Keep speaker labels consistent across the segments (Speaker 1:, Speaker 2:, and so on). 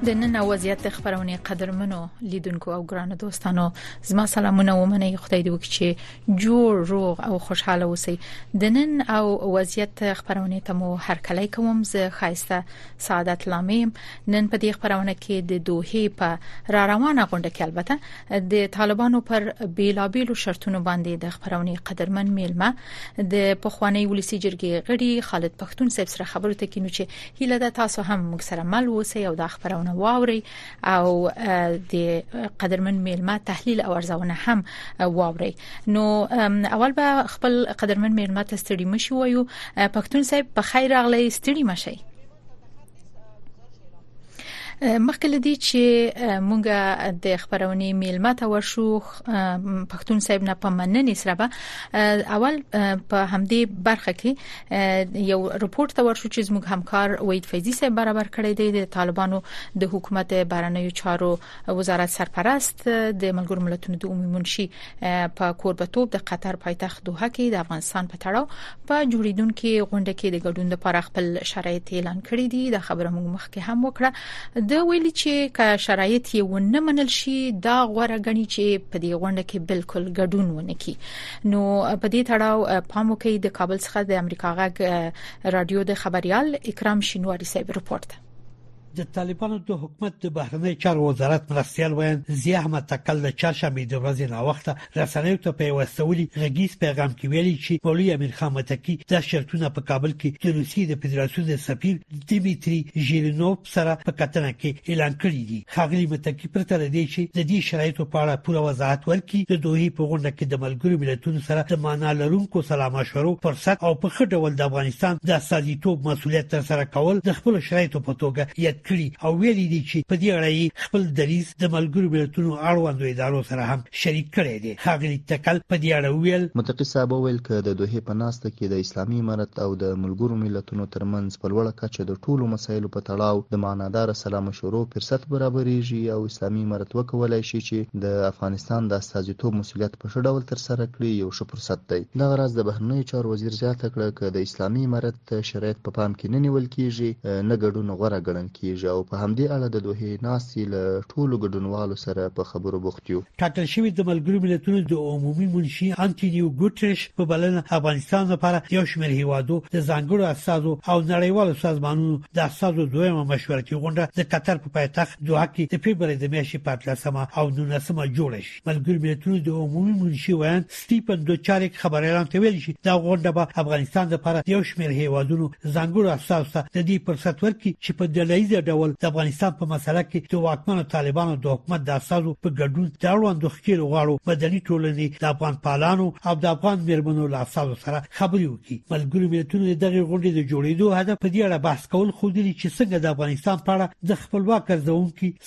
Speaker 1: د نن وضعیت خبرونه قدرمنو لیدونکو او ګرانو دوستانو زما سلامونه ومنئ خدای دې وکړي چې جوړ روغ او خوشاله اوسئ د نن او وضعیت خبرونه ته مو هر کله کوم زه خایسته سعادت لامیم نن په دې خبرونه کې د دوه په را روانه غونډه کې البته د طالبانو پر بیلابیلو شرطونو باندې د خبرونه قدرمن میلمه د پخوانی ولسی جرګې غړي خالد پښتون صاحب سره خبرو ته کینو چې هیله ده تاسو هم موږ سره مل اوسئ او دا خبرونه واوري او د قدرمن میلمه تحلیل او ارزونه هم واوري نو اول به خپل قدرمن میلمه ته ستړي مشي وایو پښتون صاحب په خیر راغلی ستړي مشي مخکې لدی چې مونږه د خبرونې میلمه ته ورشو پښتون صاحب نه پمننې سره به اول په همدې برخه کې یو رپورت ته ورشو چې زموږ همکار وحید فیضی صاحب برابر کړی دی د طالبانو د حکومت بارنیو چارو وزارت سرپرست د ملګرو ملتونو د عمومي منشي په کوربتوب د قطر پایتخت دوحه کې د افغانستان په تړاو په جوړیدونکو غونډه کې د ګډون لپاره خپل شرایط اعلان کړي دي دا خبره موږ مخکې هم وکړه د ویلي چې که شرایط یې ونه منل شي دا غوړه غني چې په دې غونډه کې بالکل ګډون ونه کړي نو په دې تړاو پام وکړئ د کابل څخه د امریکا غږ رادیو د خبريال اکرام شینواری صاحب رپورت
Speaker 2: د طالبانو د حکومت د بهرنی چارو وزارت مرستیال ویاند ضیا احمد تکل د چهارشنبې د ورځې ناوخته رسنیو ته په یوه استولي غږیز پیغام کې ویلي چې مولوي امیر خان متقي دا شرطونه په کابل کې د روسیې د فدراسیون د سفیر دیمیتري ژیرینوف سره په کتنه کې اعلان کړي دي ښاغلي متقي پرته له دې چې د دې شرایطو په اړه پوره وضاحت ورکړي د دوحې په غونډه کې د ملګرو ملتونو سره د معنا لرونکو سلا مشورو فرصت او په ښه ډول د افغانستان د استازیتوب مسولیت تر سره کول د خپل شرایطو په توګه یاد کړي او ویلي دي چې په دې اړه یې خپل دریز د ملګرو ملتونو اړوندو ادارو سره هم شریک کړی دی ښاغلي تکل په دې اړه ویل
Speaker 3: متقي صاحب وویل که د دوحې په ناسته کې د اسلامي امارت او د ملګرو ملتونو ترمنځ په لوړه کچه د ټولو مسایلو په تړاو د معنا معناداره سلامشورو فرصت برابرېږي او اسلامي امارت وکولای شي چې د افغانستان د استازیتوب مسوولیت په ښه ډول ترسره کړي، یو ښه فرصت دی. دغه راز د بهرنیو چارو وزیر زیاته کړه، که د اسلامي امارت شرایط په پام کې نه نیول کېږي، نه ګډون غوره ګڼل کېږي او په همدې اړه د دوحې ناستې له ټولو ګډونوالو سره په خبرو بوخت یو.
Speaker 2: ټاکل شوې د ملګرو ملتونو د عمومي منشي انټونیو ګوتریش په بلنه افغانستان لپاره یو شمېر هیوادو د ځانګړو استادو او نړیوالو سازمانونو د استادو دویمه مشورتي غونډه د قطر په پایتخت دوحه کې د فبرورۍ د میاشتې په 18 او 19 جوړه شي ملګرو ملتونو د عمومي منشي ویاند سټیفن دوچاریک خبريالانو ته ویل چې دا غونډه به افغانستان لپاره یو شمېر هیوادونو ځانګړو استازو ته د دې فرصت ورکړي چې په ډلهییز ډول د افغانستان په مسله کې د واکمنو طالبانو د حکومت د استازو په ګډون د اړوندو ښکیلو غواړو مدني ټولنې د افغان پالانو او د افغان میرمنو له استازو سره خبرې وکړي ملګرو ملتونو د دغه غونډې د جوړېدو هدف په دې اړه بحث کول خو دي چې څنګه د افغانستان په اړه د خپلواک ګرځونکو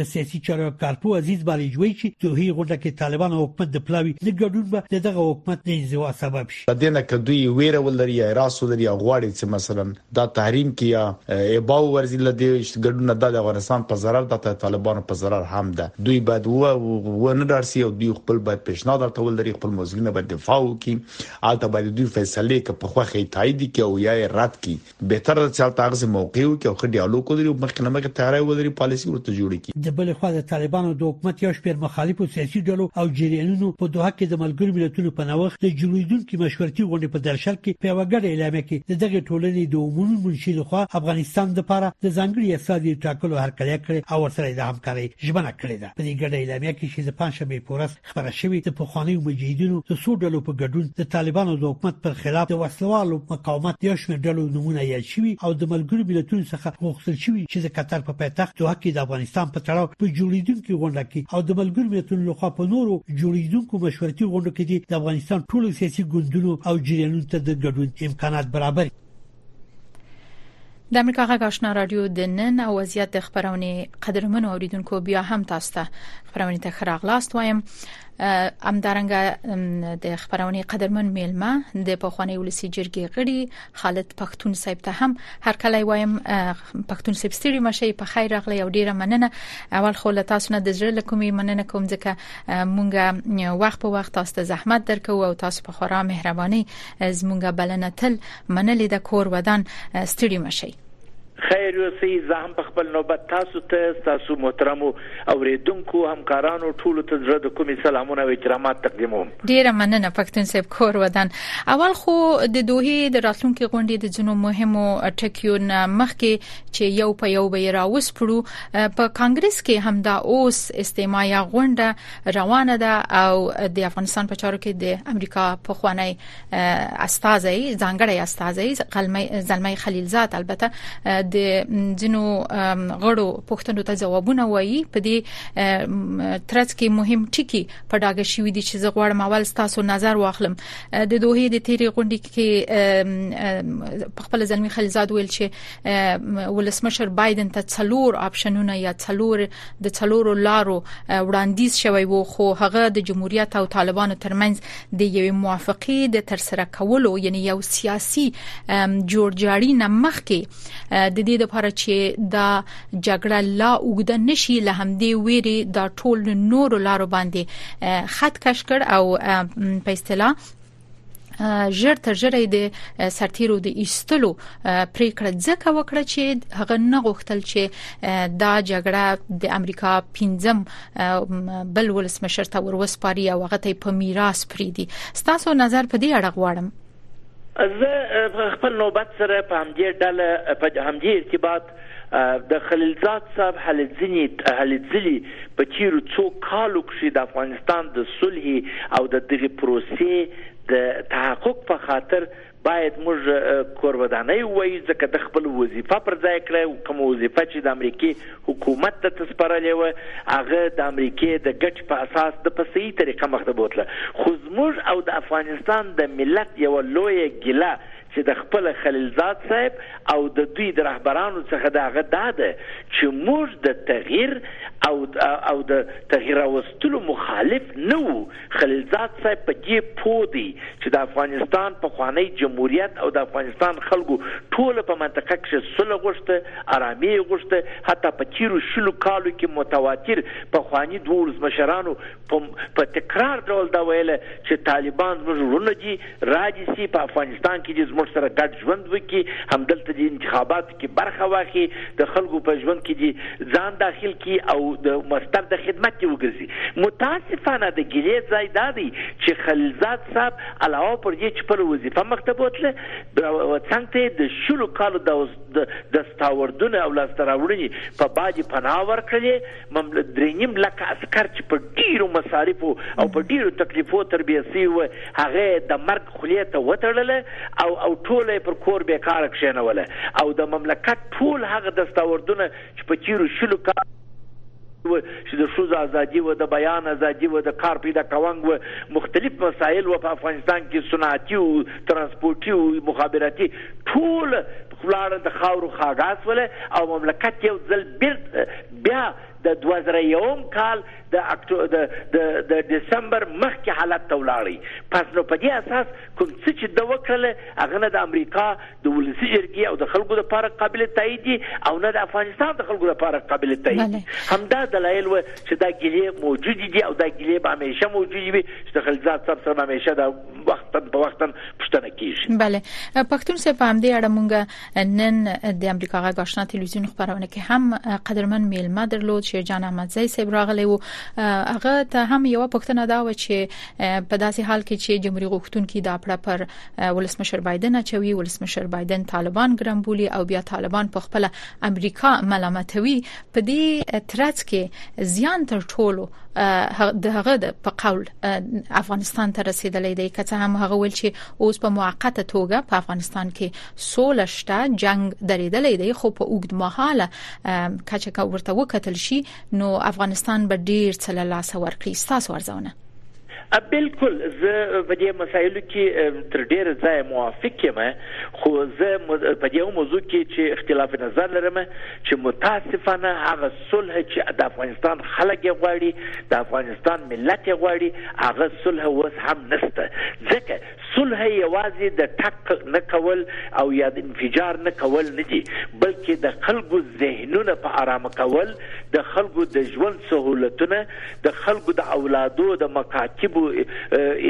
Speaker 2: د سیاسي چارو کارپو عزیز باریجوي چې دوی غونډه کې طالبان او حکومت د پلاوي د ګډون به د دغه حکومت د انزوا سبب شي
Speaker 4: د دینه که دوی ویره ولري یا راس ولري یا غواړي چې مثلا دا تحریم کې یا ایباو ورزي لدی ګډون د افغانستان په ضرر د طالبانو په ضرر هم ده دوی باید و ونه درسي او دوی خپل باید پیشنهاد ته ولري خپل مزګینه باید دفاع وکړي او ته باید دوی فیصله کې په خوخه تایید کی او یا رد کی بهتره ده چې هلته هغه څه موقع وي او ښه ډیالوګ ولري او مخکې له مخې تیاری ولري پالیسي ورته جوړه کړي
Speaker 2: د بلې خوا د طالبانو د حکومت یو شمېر مخالفو سیاسي ډلو او جریانونو په دوحه کې د ملګرو ملتونو په نوښت د جوړیدونکو مشورتي غونډې په درشل کې په یو ګډه اعلامیه کې د دغه ټولنې د عمومي منشي لخوا افغانستان لپاره د ځانګړي استازي ټاکلو هرکلی کړی او ورسره د همکارۍ ژمنه کړې ده په دې ګډه اعلامیه کې چې د پنځشنبې په ورځ خبره شوې د پخوانیو مجاهدینو د څو ډلو په ګډون د طالبانو د حکومت پر خلاف د وسلوالو مقاومت د یو شمېر ډلو نمونه یاد شوي او د ملګرو ملتونو څخه غوښتل شوي چې د قطر په پایتخت دوحه کې د افغانستان په تړاو په جوړیدونکو غونډه کې او د ملګرو ملتونو لخوا په نورو جوړیدونکو مشورتي غونډو کې د افغانستان ټولو سیاسي ګوندونو او جریانونو ته د ګډون امکانات برابر
Speaker 1: د امریکا غږ آشنا رادیو د نن او وضعیت د خبرونه قدرمن اوریدونکو بیا هم تاسو ته خبرونه ته خراغلاست وایم امدارنګه د خبرونه قدرمن میلمه د پخوانی ولسی جرګې غړي خالد پښتون صاحب ته هم هر کله وایم پښتون صاحب ستړي مشه په خیر راغلی او ډیره مننه اول خو له تاسو نه د زړه له کومې مننه کوم ځکه مونږه وخت په وخت تاسو ته زحمت درکو او تاسو په خورا مهرباني زمونږه بلنه تل منلې د کور ودان ستړي مشي.
Speaker 5: خیر یوسئ زه هم په خپل نوبت تاسو ته ستاسو محترمو اوریدونکو همکارانو ټولو ته زړه د کومې سلامونه او احترامات تقدیموم.
Speaker 1: ډیره مننه پښتون صاحب کور ودان اول خو د دوه د راتلونکو غونډې د جنو مهمو ټکیو نه مخکې چې یو په یو به راوس پړو په کانګرس کې هم دا اوس استعمایا غونډه روانه ده او د افغانستان په چارو کې د امریکا په خوانی استاذي ځانګړی استاذي زلمی خلیلزاد البته د جنو غړو پښتنو ته جوابونه وایي په دې ترڅ کې مهم ټکی په ډاګه شوې دي چې زه غواړم اول تاسو نظر واخلم د دوه د تیری غونډې کې په خپل زلمی خلیلزاد ویل چې ولسمشر بایدن ته څلور آپشنونه یا څلور د څلورو لارو وړاندیز شوی وو خو هغه د جمهوریت او طالبانو ترمنځ د یوې موافقې د تر سره کولو یعنی یو سیاسي جوړجاړي نه مخکې د دې لپاره چې دا جګړه لا وګد نشي له همدې ویری دا ټول نور لارو باندې خط کش کړ او په اصطلاح ژر تر ژره د سرتیرو د ایستلو پریکړه ځکه وکړه چې هغه نه غوښتل چې دا جګړه د امریکا پنځم بل ولسمشر ته وروسپاري او هغه ته په میراث پریدي ستاسو نظر په دې اړه غواړم
Speaker 5: زه خپل نوبت سره په همدې ډله په همدې ارتباط د خلیلزاد صاحب حلځنی حلځلی په تیرو څو کالو کې د افغانستان د صلح او د دغه پروسې د تحقق په خاطر باید موږ کور ودانۍ ووایو ځکه ده خپله وظیفه پر ځای کړه، کومه وظیفه چې د امریکې حکومت ده ته سپارلې وه هغه د امریکې د ګټې په اساس ده په صحیح طریقه مخ ته بوتله خو زموږ او د افغانستان د ملت یوه لویه ګیله چې د خپله خلیلزاد صاحب او د دوی د رهبرانو څخه ده هغه دا ده چې موږ د تغییر او او د تغییر راوستلو مخالف نه وو خلیلزاد صاحب په دې پوه دی چې د افغانستان پخوانی جمهوریت او د افغانستان خلکو ټوله په منطقه کښې سوله غوښته، آرامي یې غوښته، حتی په تیرو شلو کالو کې متواتر پخواني دوو ولسمشرانو په په تکرار ډول دا ویله چې طالبان زموږ وروڼه دي، را دې شي، په افغانستان کې دې زموږ سره ګډ ژوند وکړي، همدلته دې انتخابات. کې برخه واخلي، د خلکو په ژوند کې دې ځان داخل کړي او د مستر د خدمت کې وګرځي. متاسفانه د ګیلې ځای دا دی چې خلیلزاد صاحب علاوه پر دې چې خپله وظیفه مخ ته بوتله، څنګ ته یې د شلو کالو دستاوردونه او لاسته راوړنې په باد پناه ورکړلې، مم له درې نیم لکه عسکر چې په ډېرو مصارفو او په ډېرو تکلیفو تربیه شوي و، هغه یې د مرګ خولې ته وتړله او او ټوله یې پر کور بې کاره کښېنوله او د مملکت ټول هغه دستاوردونه چې په تېرو شلو کالو کې وو، چې د ښځو ازادي وه، د بیان ازادي وه، د کار پیدا کونګ وه، مختلف مسایل وه، په افغانستان کې صنعتي و، ترانسپورټي و، مخابراتي، ټول ولاړه د خاورو خاګا سوله او مملکت یو ځل بیرت بیا د دوه زره یوم کال د اکټو د د د دسمبر مخکې حالت ته ولاړی پس نو په دې اساس کوم څه چې د وکړل هغه نه د امریکا د ولسی جرګې او د خلکو لپاره قابل تایید او نه د افغانستان د خلکو لپاره قابل تایید همدا دلایل و چې دا ګیلې موجود دي او دا ګیلې به همیشه موجود وي چې د خلزاد صاحب سره همیشه دا وخت په وخت پښتنه کیږي
Speaker 1: بله پښتون سه په همدې اړه مونږ نن د امریکا غږ آشنا تلویزیون خبرونه کې هم قدرمن میلمه درلود شیر جان احمد زئی صاحب راغلی وو هغه ته هم یو پښتنه دا و چې په داسې حال کې چې جمهوریت غوښتونکي دا پړه پر ولسمشر بایدن اچوي ولسمشر بایدن طالبان ګرم بولی او بیا طالبان په خپل امریکا ملامتوي په دې ترڅ کې زیان تر ټولو د هغه د په قول افغانستان ته رسیدلې دی که څه هم هغه ویل چې اوس په موقته توګه په افغانستان کې سوله شته جنگ درېدلې دی خو په اوږد مهاله کچه کا ورته وکتل شي نو افغانستان به ډیر څه له لاس ورکړي تاسو ارزونه
Speaker 5: بالکل زه په دې مسایلو کې تر ډیره ځای موافق یم خو زه په دې موضوع کې چې اختلاف نظر لرم چې متاسفانه هغه صلح چې د افغانستان خلک یې غواړي د افغانستان ملت یې غواړي هغه صلح اوس هم نشته ځکه صلح یوازې د ټک نه کول او یا د انفجار نه کول نه دي، بلکې د خلکو ذهنونه په ارامه کول، د خلکو د ژوند سهولتونه، د خلکو د اولادو د مکاتبو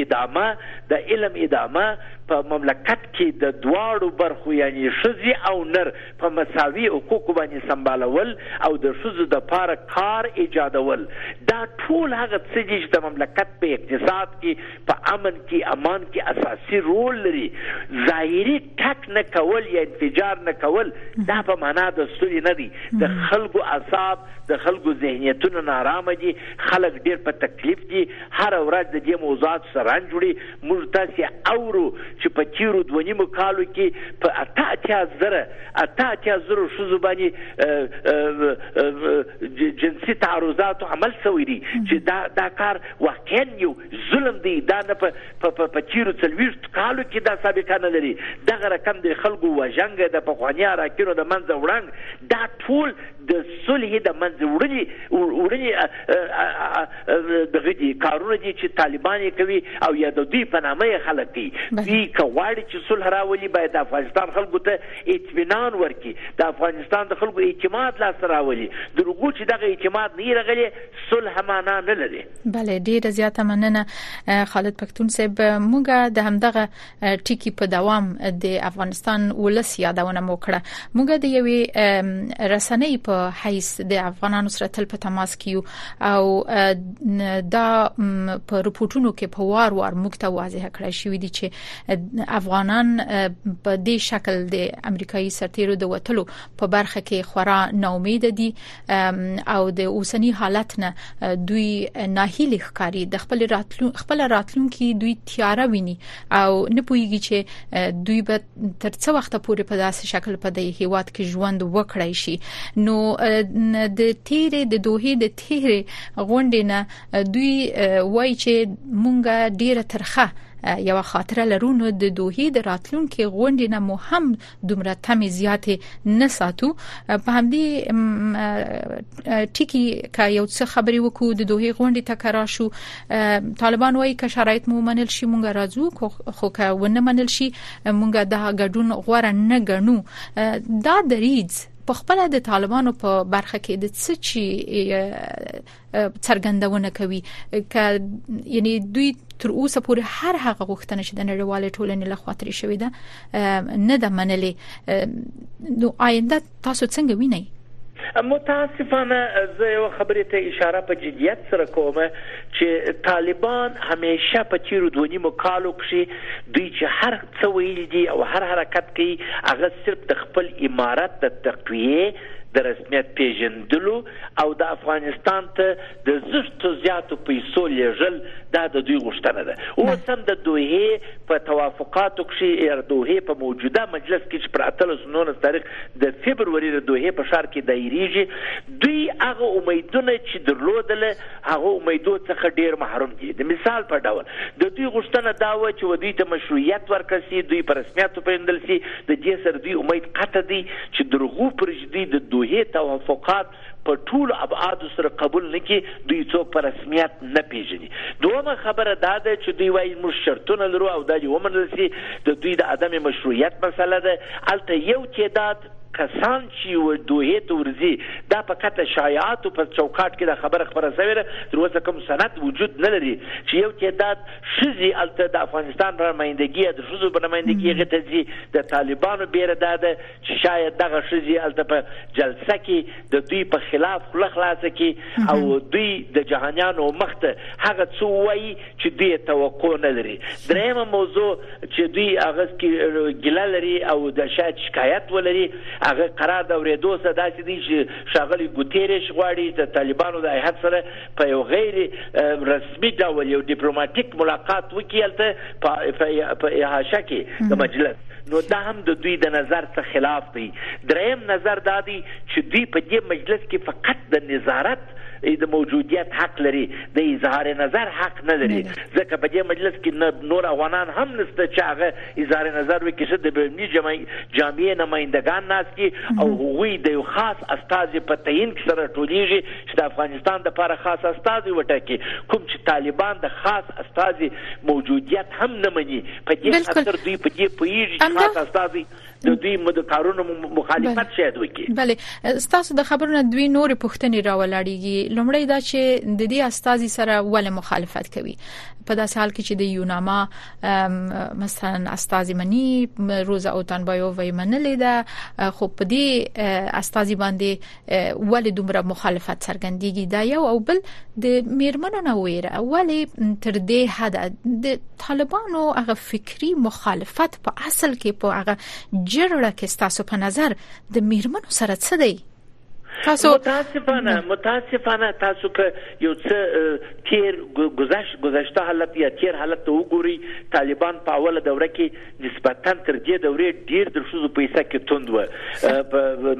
Speaker 5: ادامه، د علم ادامه، په مملکت کې د دواړو برخو یعنې ښځې او نر په مساوي حقوقو باندې سمبالول او د ښځو دپاره کار ایجادول دا ټول هغه څه دي چې د مملکت په اقتصاد کې په امن کی امان کی اساسی رول لری ظاهری ټک نه کول یا انفجار نه کول دا په معنا د سولی نه دی د خلکو اعصاب د خلکو ذهنیتونه نارامه دي خلک ډیر په تکلیف دي هر ورځ د دې موضوعات سره رنج وړي موږ تاسو اورو چې په تیرو دوه نیمو کالو کې په اته اتیا زره اته اتیا زره شوزو باندې جنسي تعرضات عمل شوی دی چې دا دا کار واقعا یو ظلم دی دا نه په په په په تیرو څلویښت کالو کی دا سابقه نه لری دغه رکم دی خلګو وژنګ د پخوانی اراکینو د منځه وړنګ دا ټول د صلح د منځه وړلی وړلی دغه دی کارونه دی چی طالبان کوي او یا د دوی په نامه خلک دی دوی کواړي چی صلح راولي باید افغانستان خلګو ته اطمینان ورکي د افغانستان د خلګو اعتماد لاس راولي درغو چی دغه اعتماد نه رغلی صلح معنا نه لري.
Speaker 1: بله ډیره زیاته مننه خالد پښتون صاحب موږ د همدغه ټکی په دوام د افغانستان ولس یادونه مو کړه موږ د یوې رسنۍ په حیث د افغانانو سره تل په تماس کې یو او دا په رپورټونو کې په وار وار موږ ته واضح کړی شوې دي چې افغانان په دې شکل د امریکایي سرتیرو د وټلو په برخه کې خورا ناامید دي او د اوسنی حالت نه دوی ناهیلي ښکاری د خپل راتلون خپل راتلونکي دوی تیاره ویني او نه پوهیږي چې دوی به تر څو وخت پورې په داسې شکل په دې هیواد کې ژوند وکړای شي نو د تیرې د دوه د تیرې غونډې نه دوی وایي چې مونږه ډیره ترخه یو خاطر لرونو د دوه د راتلونکو غونډې نه مو هم دومره تمې زیاتې نه ساتو په همدې ټکی کا یو څه خبرې وکړو د دوه غونډې ته کرا شو طالبان وایي که شرایط مو منل شي مونږ راځو خو که ونه منل شي مونږ د غډون غوړه نه غنو دا دریځ په خپل د طالبانو په برخه کې د څه چی څرګندونه کوي ک یعنی دوی تر اوسه پورې هر هغه غوښتنه چې د نړیوالې ټولنې له خوا ترې شوې ده نه د منلې نو آینده تاسو څنګه وینئ
Speaker 5: متاسفانه زه یو خبرې ته اشاره په جدیت سره کوم چې طالبان همیشه په تیرو دوه نیمو کالو کې دوی چې هر څه ویل دي او هر حرکت کوي هغه صرف د خپل امارت د تقویه د رسمیت پېژندلو او د افغانستان ته د زښتو زیاتو پیسو لېږل دا د دوی غوښتنه ده. اوس هم د دوحې په توافقاتو کښې یا د دوحې په موجوده مجلس کښې چې پر اتلس نونس تاریخ د فبروري د دوحې په ښار کښې دایریږي دوی هغه امیدونه چې درلودله هغو امیدو څخه ډېر محروم دي. د مثال په ډول د دوی غوښتنه دا وه چې و دوی ته مشروعیت ورکړل شي، دوی په رسمیت وپېژندل شي، د دې سره دوی امید قطع دی. چې درغو پرجدي د دوحې توافقات په ټولو ابعادو سره قبول نه کړي، دوی څوک په رسمیت نه پېژني. دوهمه خبره دا ده چې دوی وايي موږ شرطونه لرو او دا دې ومنل شي، د دوی د عدم مشروعیت مسئله ده. هلته یو تعداد کسان چې یوه دوحې ته ورځي، دا فقط د شایعاتو په چوکاټ کې دا خبره خپره شوې ده، تر اوسه کوم سند وجود نه لري چې یو تعداد ښځې هلته د افغانستان په نمایندګي یا د ښځو په نمایندګي هغې ته ځي د طالبانو بیره دا ده چې شاید دغه ښځې هلته په جلسه کې د دوی په خلاف خوله خلاصه کړي او دوی د جهانیانو مخ ته هغه څه ووایي چې دوی توقع نه لري درېیمه موضوع چې دوی هغه کې ګیله لري او د شاید شکایت ولري هغه قرار د اورېدو څه داسې دی چې ښاغلی ګوتیرش غواړي د طالبانو د هیئت سره په یو غیر رسمي ډول یو ډیپلوماټیک ملاقات وکړي هلته په احاشه کې د مجلس نو دا هم د دوی د نظر څخه خلاف دی دریم نظر دا دی چې دوی په دې مجلس کې فقط د نظارت د موجودیت حق لري د اظهار نظر حق نه لري ځکه په دې مجلس کې نور افغانان هم نشته چې هغه اظهار نظر وکړي چې د بیني جامعې نمائندگان ناس دي او هغوی د یو خاص استاذ په تعین کې سره ټولیږي چې د افغانستان لپاره خاص استازی وټاکي کوم چې طالبان د خاص استازي موجودیت هم نه مني په دې خاطر دوی په دې پوهیږي چې خاص استازی د دوی د کارونو مخالفت شاید وکړي
Speaker 1: بله ستاسو د خبرو نه دوی نور پښتني راولاړیږي لومړی دا چې د دې استازي سره ول مخالفت کوي په داسې حال کې چې د یوناما مثلا استاذ منی روزا اوتان بایو وی منلې ده خو په دې استاذ باندې ولې دومره مخالفت څرګندېږي دا یو او بل د میرمنو نه ویره ولې تر دې حد د طالبانو هغه فکری مخالفت په اصل کې په هغه جرړه کې ستاسو په نظر د میرمنو سره څه دی
Speaker 5: تاسو متاسفانه متاسفانه تاسو که یو څه تیر گذشت گذشته حالت یا تیر حالت ته وګوري طالبان په اوله دوره کې نسبتاً تر دې دورې ډېر د ښځو په حصه کې توند و.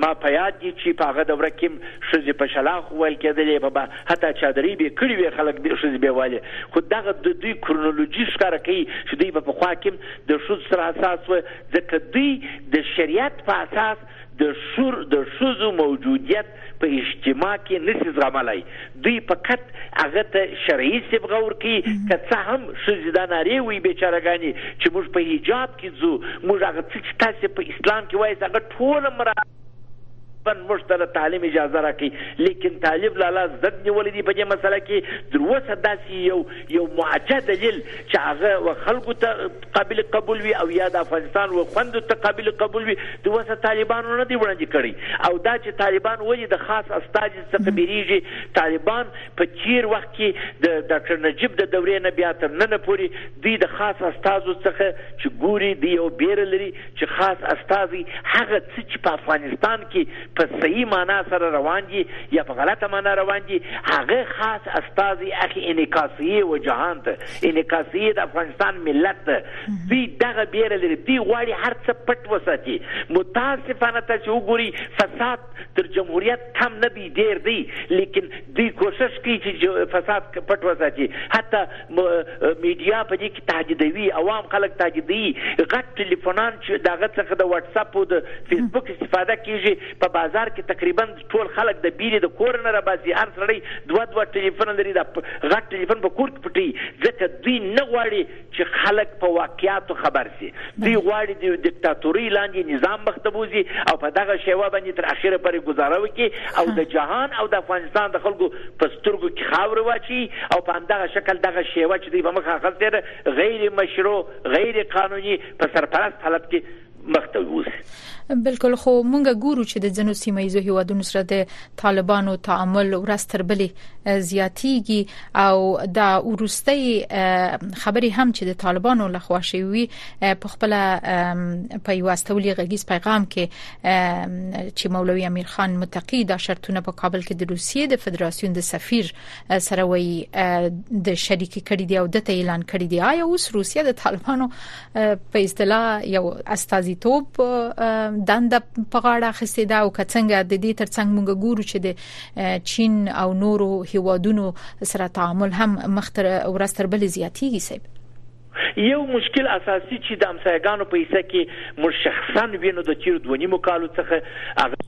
Speaker 5: ما په یاد دي چې په هغه دوره کې هم ښځې په شلاخو ویل کېدلې، په حتی چادرۍ بې کړې وې، خلک ښځې بې ویلې. خو دغه د دوی کرونولوژي ښکاره کوي چې دوی په پخوا کې هم د ښځو سره حساس و، ځکه دوی د شریعت په اساس د ښځو موجودیت په اجتماع کې نه سي زغملای دوی فقط هغه ته شرعي صبغه ورکوي که څه هم ښځې دا نارې وي بېچاره ګانې چې موږ په حجاب کې ځو موږ هغه څه چې تاسې په اسلام کې وایاست هغه ټوله مرا بن موږ ته د تعلیم اجازه راکړي لیکن طالب لالا زد نیولې دي په دې مسله کې تر اوسه داسې یو یو معجه دلیل چې هغه خلکو ته قابل قبول وي او یا د افغانستان و خوندو ته قابل قبول وي د وسه طالبانو نه دی وړاندې کړی او دا چې طالبان ولې د خاص استازي څخه بیریږي طالبان په تیر وخت کې د ډاکټر نجیب د دورې نه بیا تر نن پورې دوی د خاص استازو څخه چې ګوري دی یو بیره لري چې خاص استازي هغه څه چې په افغانستان کې په صحیح معنا سره روان دي یا په غلطه معنا روان دي هغه خاص استاذي اخي انعکاسيه و جهان ته انعکاسيه د افغانستان ملت ته دوی دغه بیره لري دوی غواړي هر څه پټ وساتي متاسفانه تاسو وګوري فساد تر جمهوریت کم نه دی ډیر دی لیکن دوی کوشش کوي چې فساد پټ وساتي حتی میډیا په دې کې تهدیدوي عوام خلک تهدیدوي غټ ټلیفونان چې د هغه څخه د واتس اپ او د فیسبوک استفاده کیږي په بازار کې تقریبا ټول خلک د بیرې د کور نه راباسي هر سړی دوه دوه ټلیفون لري دا غټ ټلیفون په کور کې پټي ځکه دوی نه غواړي چې خلک په واقعیاتو خبر شي دوی غواړي د یو دیکتاتورۍ لاندې نظام مخ ته بوزي او په دغه شیوه باندې تر اخره پورې ګزاره وکړي او د جهان او د افغانستان د خلکو په سترګو کې خاورې واچي او په همدغه شکل دغه شیوه چې دوی په مخه اخیستې ده غیر مشروع غیر قانوني په سرپرست حالت کې مخ ته
Speaker 1: ووځي بلکل خو مونږ ګورو چې د جنو سیمه ایزو هیوادونو سره د طالبانو تعامل ورستر بلی زیاتیږي او دا ورستۍ خبري هم چې د طالبانو له خوا شوی په خپل په یو استولي غږیز پیغام کې چې مولوی امیر خان متقی دا شرطونه په کابل کې د روسیې د فدراسیون د سفیر سره وی د شریک کړي دی او د ته اعلان کړي دی آیا اوس روسیه د طالبانو په اصطلاح یو استازیتوب دند په غاړه خسته دا او کڅنګ د دې ترڅنګ موږ ګورو چې د چین او نورو هیوادونو سره تعامل هم مخ تر ورځ تر بلې زیاتیږي صاحب
Speaker 5: یو مشکل اساسي چې د امسایګانو په حصہ کې موږ شخصا وینو د تیر دوه نیمو کالو څخه هغه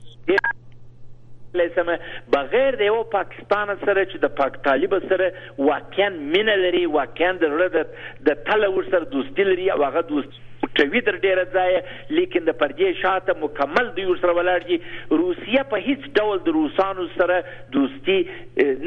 Speaker 5: لسمه بغیر د یو پاکستان سره چې د پاک طالب سره واقعا مینه لري واقعا د زړه د تله ور سره دوستي لري او هغه دوستي کوي تر ډېره ځایه لیکن د پردې شاته مکمل دوی ورسره ولاړ دي روسیه په هیڅ ډول د روسانو سره دوستي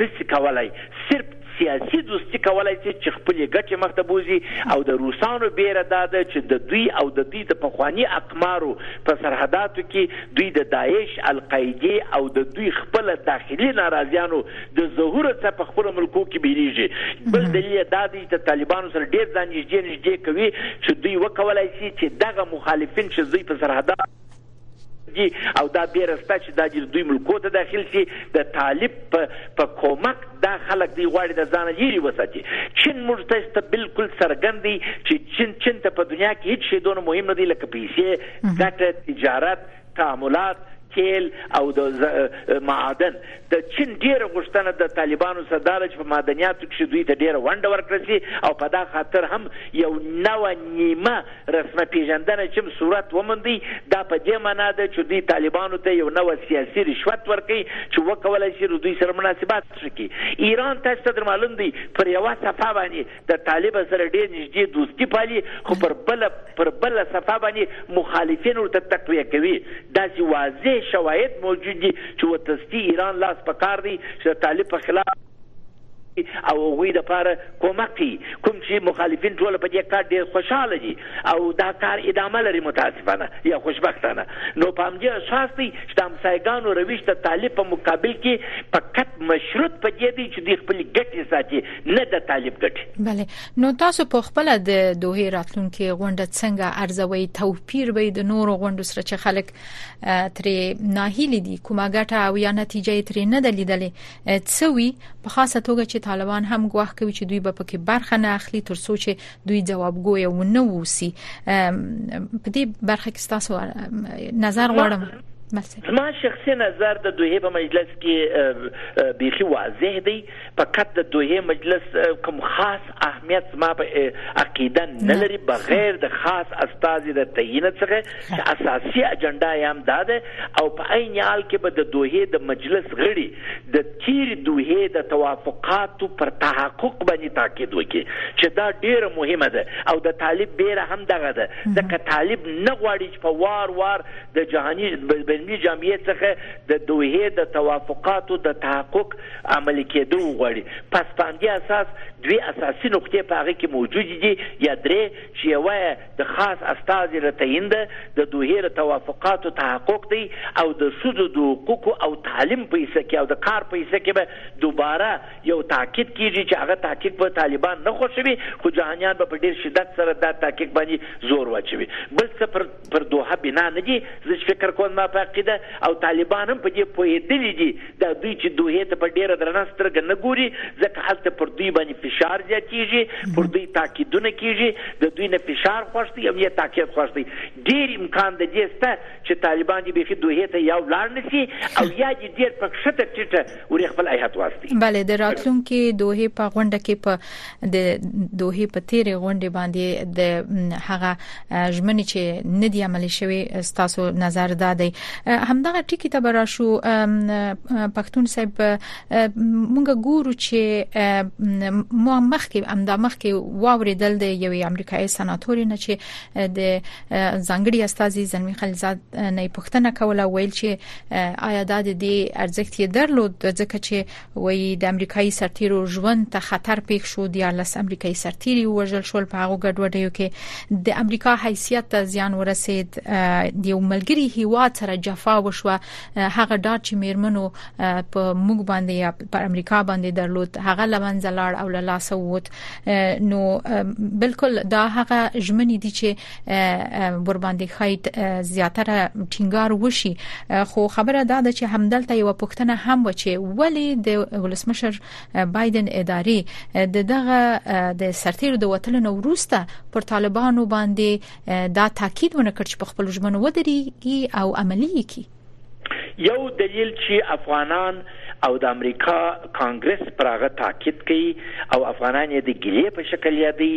Speaker 5: نسی کولای صرف سیاسي دوستي کولای شي چې خپلې ګټې مخته بوزي او د روسانو بیره دا ده چې د دوی او د دوی د پخواني اقمارو په سرحداتو کې دوی د داعش القاعدې او د دوی خپل داخلي ناراضیانو د ظهور څخه په خپلو ملکو کې بیریږي. بل دلیل یې دا دی چې طالبانو سره ډېر ځان نږدې نږدې کوي چې دوی وکولای شي چې دغه مخالفین چې دوی په سرحداتو دي او دا بیره شته چې دا د دوی ملکو ته داخل شي د طالب په په کومک دا خلک دی غواړي د ځان لیري وساتي چین موږ ته ست بالکل څرګند دی چې چین چین ته په دنیا کې هیڅ شی دونه مهم نه دی لکه پیسې ګټه تجارت تعاملات، تېل او د معادن، د چين ډېره غوښتنه د طالبانو سره دا ده چې په معدنياتو کښې دوی ته ډېره ونډه ورکړل شي او په دا خاطر هم يو نوع نيمه رسمه پېژندنه چې هم صورت وموند، دا په دې معنا ده چې دوی طالبانو ته يو نوع سياسي رشوت ورکوي چې وکولای شي له دوی سره مناسبات ښه کړي. ايران تاسې ته در معلوم دی پر يوه صفحه باندې د طالب سره ډېر نږدې دوستي پالي خو پر بله پر بله صفحه باندې مخالفین ورته تقویه کوي. داسې واضح شواهد موجود دي چې وتستی ایران لاس په کار دی چې د طالب په خلاف او هغوی لپاره کومک کوي کوم چې مخالفین ټول په دې کار ډېر خوشحاله دي او دا کار ادامه لري متاسفانه یا خوشبختانه نو په همدې اساس دی چې د همسایګانو رویش د طالب په مقابل کې فقط مشروط په دې دی چې دوی خپلې ګټې ساتي نه د طالب ګټې.
Speaker 1: بله نو تاسو په خپله د دوحې راتلونکې غونډه څنګه ارزوئ؟ توپیر به یې د نورو غونډو سره چې خلک ترې ناهیلي دي کومه ګټه او یا نتیجه یې ترې نه ده لیدلې څه وي؟ په خاصه توګه چې طالبان هم ګواښ کوي چې دوی به پکې برخه نه اخلي تر څو چې دوی ځوابګوی و نه ووسی په دې برخه کې تاسو نظر غواړم
Speaker 5: زما شخصي نظر د دوه په مجلس کې بيخي واضح دی فقط د دوحې مجلس کوم خاص اهمیت زما په عقیده نه لري بغیر د خاص استازي د تعین څخه چې اساسي اجنډا یې هم دا ده او په عین حال کې به د دوحې د مجلس غړي د تیر دوحې د توافقاتو پر تحقق باندې تاکید وکړي چې دا ډیره مهمه ده او د طالب بیره هم دغه ده ځکه طالب نه غواړي چې په وار وار د جهاني بینالمللي جامعې څخه د دوحې د توافقاتو د تحقق عملي کېدو وغواړي. په هسپاندې اساس دوې اساسي نقطې په هغه کې موجودې دي یا درې چې یوه یې د خاص استازي له تعین ده، د دوحې له توافقاتو تحقق دی او د ښځو د حقوقو او تعلیم په حصه کې او د کار په حصه کې به دوباره یو تحقیق کېږي چې هغه تحقیق به طالبان نه خوښوي خو جهانیان به په ډېر شدت سره دا تحقیق باندې زور واچوي. بل څه پر پر دوحه بنا نه دي زه چې فکر کوم زما په عقیده او طالبان هم په دې پوهېدلي دي دا دوی چې دوحې ته په ډېره درنه سترګه نه ګوري ځکه هلته پر دوی باندې فشار زیاتېږي پر دوی تاکیدونه کېږي د دوی نه فشار خوښ دی او نه یې تاکید خوښ دی ډېر امکان د دې شته چې طالبان دې بیخي دوحې ته یا ولاړ نه شي او یا دې ډېر په کښته ټیټه وري خپل ايهات واستي.
Speaker 1: بله د راتلونکې دوحې په غونډه کې په د دوحې په تیرې غونډې باندې د هغه ژمنې چې نه دی عملي شوی ستاسو نظر دا دی همدغه ټکی ته برا شو پښتون صاحب مونږ ګورو چې مو مخکې امدا مخکې واوریدل د یوې امریکایي سناتوري نه چې د ځنګړي استاذي زلمی خلیزاد نه پښتنه کوله ویل چې آیا دا د دې ارزښت یې درلود ځکه چې وایي د امریکایي سرتیرو ژوند ته خطر پیښ شو د 14 امریکایي سرتیري وژل شول په هغه ګډوډیو کې د امریکا حیثیت ته زیان ورسید د یو ملګری هیواد سره جفا وشوه هغه ډاټ چې میرمنو په موږ باندې یا پر امریکا باندې درلود هغه لمنځه لاړ او له لاسه ووت نو بالکل دا هغه ژمنې دي چې ورباندې خایت زیاتره ټینګار وشي خو خبره دا ده چې همدلته یو پښتنه هم و چې ولی د ولسمشر بایدن ادارې د دغه د سرتیر د وټلو نو وروسته پر طالبانو باندې دا تاکید ونکړ چې په خپل ژمنو ودرېږي او عملی کړي
Speaker 5: یو دلیل چې افغانان او د امریکا کانګرس پر هغه تاکید کوي او افغانان یې د ګیلې په شکل یادوي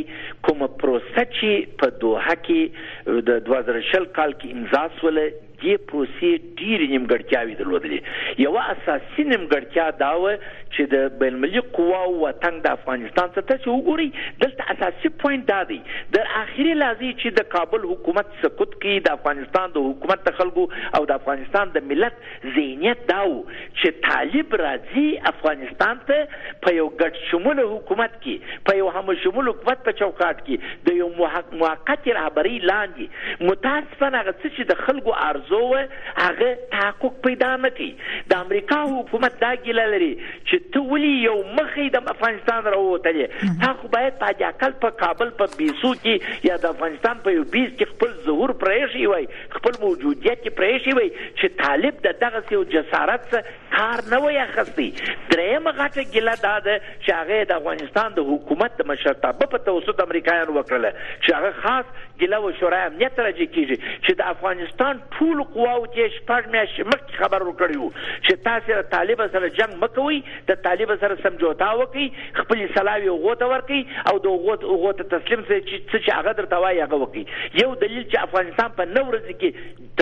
Speaker 5: کومه پروسه چې په دوحه کې د 2020 کال کې امضا سوله دې پروسې ډېرې نیمګړتیاوې درلودلې یوه اساسي نیمګړتیا دا وه چې د بین المللي قواو وتنګ د افغانستان څخه چې وګورئ دلته اساسي پوینټ دا دی د اخري لحظې چې د کابل حکومت سقوط کښې د افغانستان د حکومت د خلقو او د افغانستان د ملت ذهنیت دا وو چې طالب راځي افغانستان ته په یو ګډ شموله حکومت کښې په یو همه شمول حکومت په چوکاټ کښې د یو موقتې رهبرۍ لاندې متاسفانه هغه څه چې د خلقو آرزو وه هغه تحقق پیدا نه کړ د امریکا حکومت دا ګیله لري چې ته ولي يو مخی د افغانستان راووتلې تا خو بايد په حد اقل په کابل په بيسو کې يا د افغانستان په يو بيس کې خپل ظهور پريښی وای خپل موجوديت يې پريښی وای چې طالب د دغسې يو جسارت څخه کار نه وای اخستی دريمه غټه ګيله دا ده چې هغه يې د افغانستان د حکومت د مشرتابه په توسط امريکايانو وکړله چې هغه خاص ګیله و شورای امنیت راجع کیږي چې د افغانستان ټولو قواوو تیې شپږ میاشتې مخکې خبر ورکړی وو چې تاسې له طالب سره جنګ مه کوئ، د طالب سره سمجوتا وکړئ، خپلې سلاوې هغو ته ورکړئ او د هغو هغو ته تسلیم سئ چې څه چې هغه درته وایي هغه وکړئ. یو دلیل چې افغانستان په نه ورځې کې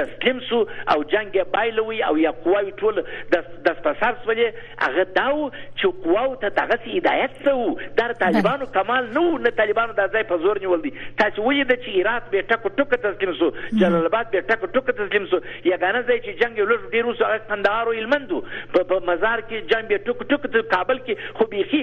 Speaker 5: تسلیم شو او جنګ یې بایلوی او یا قواوې ټول دست دست په سر شولې، هغه دا و چې قواو ته دغسې هدایت سوی و، دا د طالبانو کمال نه و، نه طالبانو دا ځای په زور نیول دی، تاسې ولیدل چې هرات بې ټکو ټکو تسلیم سو، جلال اباد بې ټکو ټکو تسلیم سو، یګانه ځای چې جنګ یو لږ ډېر وسو هغه قندهار او هلمند و، په مزار کې جنګ بې ټکو ټکو، کابل کې خو بیخي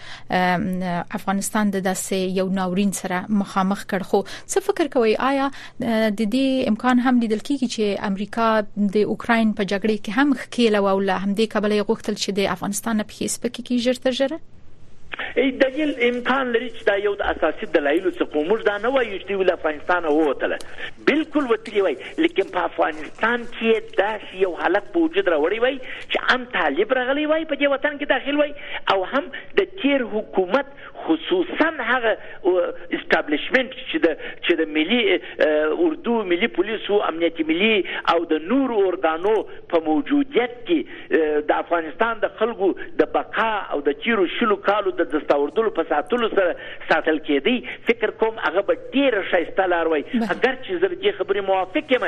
Speaker 5: افغانستان
Speaker 1: د داسې یو ناورین سره مخامخ کړ خو څه فکر کوي آیا د دې امکان هم لیدل کیږي چې امریکا د اوکرين په جګړه کې هم ښکیل او له همدې کبله یې غوښتل چې د افغانستان په هیڅ پکې کې ژر تر ژره
Speaker 5: ای دلیل امکان لري چې دا یو د اساسي دلایلو څخه موږ دا نه وایو چې دوی له افغانستانه ووتله بالکل وتلي وای لیکن په افغانستان کې دا یو حالت په وجود راوړی وای چې هم طالب راغلی وای په دې وطن کې داخل وای او هم د تیر حکومت خصوصا هغه استابلیشمنت چې د چې د ملي اردو ملي پولیسو امنیت ملي او د نور ارګانو په موجودیت کې د افغانستان د خلکو د بقا او د تیرو شلو کالو د دستاوردلو په ساتلو سره ساتل کېدی فکر کوم هغه به ډیر شایسته لار وای اگر چې زه دې خبرې موافق یم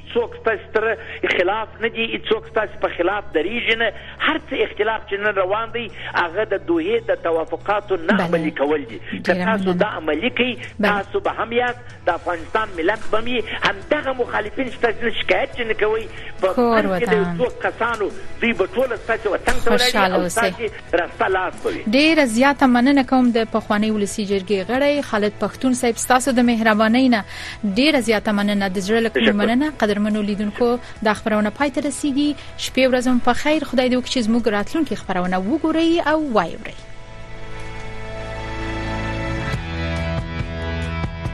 Speaker 5: څوک ستاسې تر خلاف نه دي، هیڅوک ستاسې په خلاف درېږي نه، هر څه اختلاف چې نن روان دی هغه د دوحې د توافقاتو نه عملي کول دي، که تاسو دا عملي کړئ تاسو به هم یاست، د افغانستان ملت به هم وي، همدغه مخالفین چې تاسې نن شکایت ځینې کوئ په منځ کې د یو څو کسانو دوی به ټوله ستاسې و څنګ ته ولاړ وي او ستاسې. را سته لاس به
Speaker 1: وي. ډېره زیاته مننه کوم د پخوانۍ ولسي جرګې غړی خالد پښتون صاحب ستاسو د مهربانۍ نه ډېره زیاته مننه د زړه له کومې مننه قدرمنو لیدونکو دا خبرونه پای ته رسیږي شپې ورځ مو په خیر خدای دې وکړي چې زموږ راتلونکي خبرونه وګورئ او وایورئ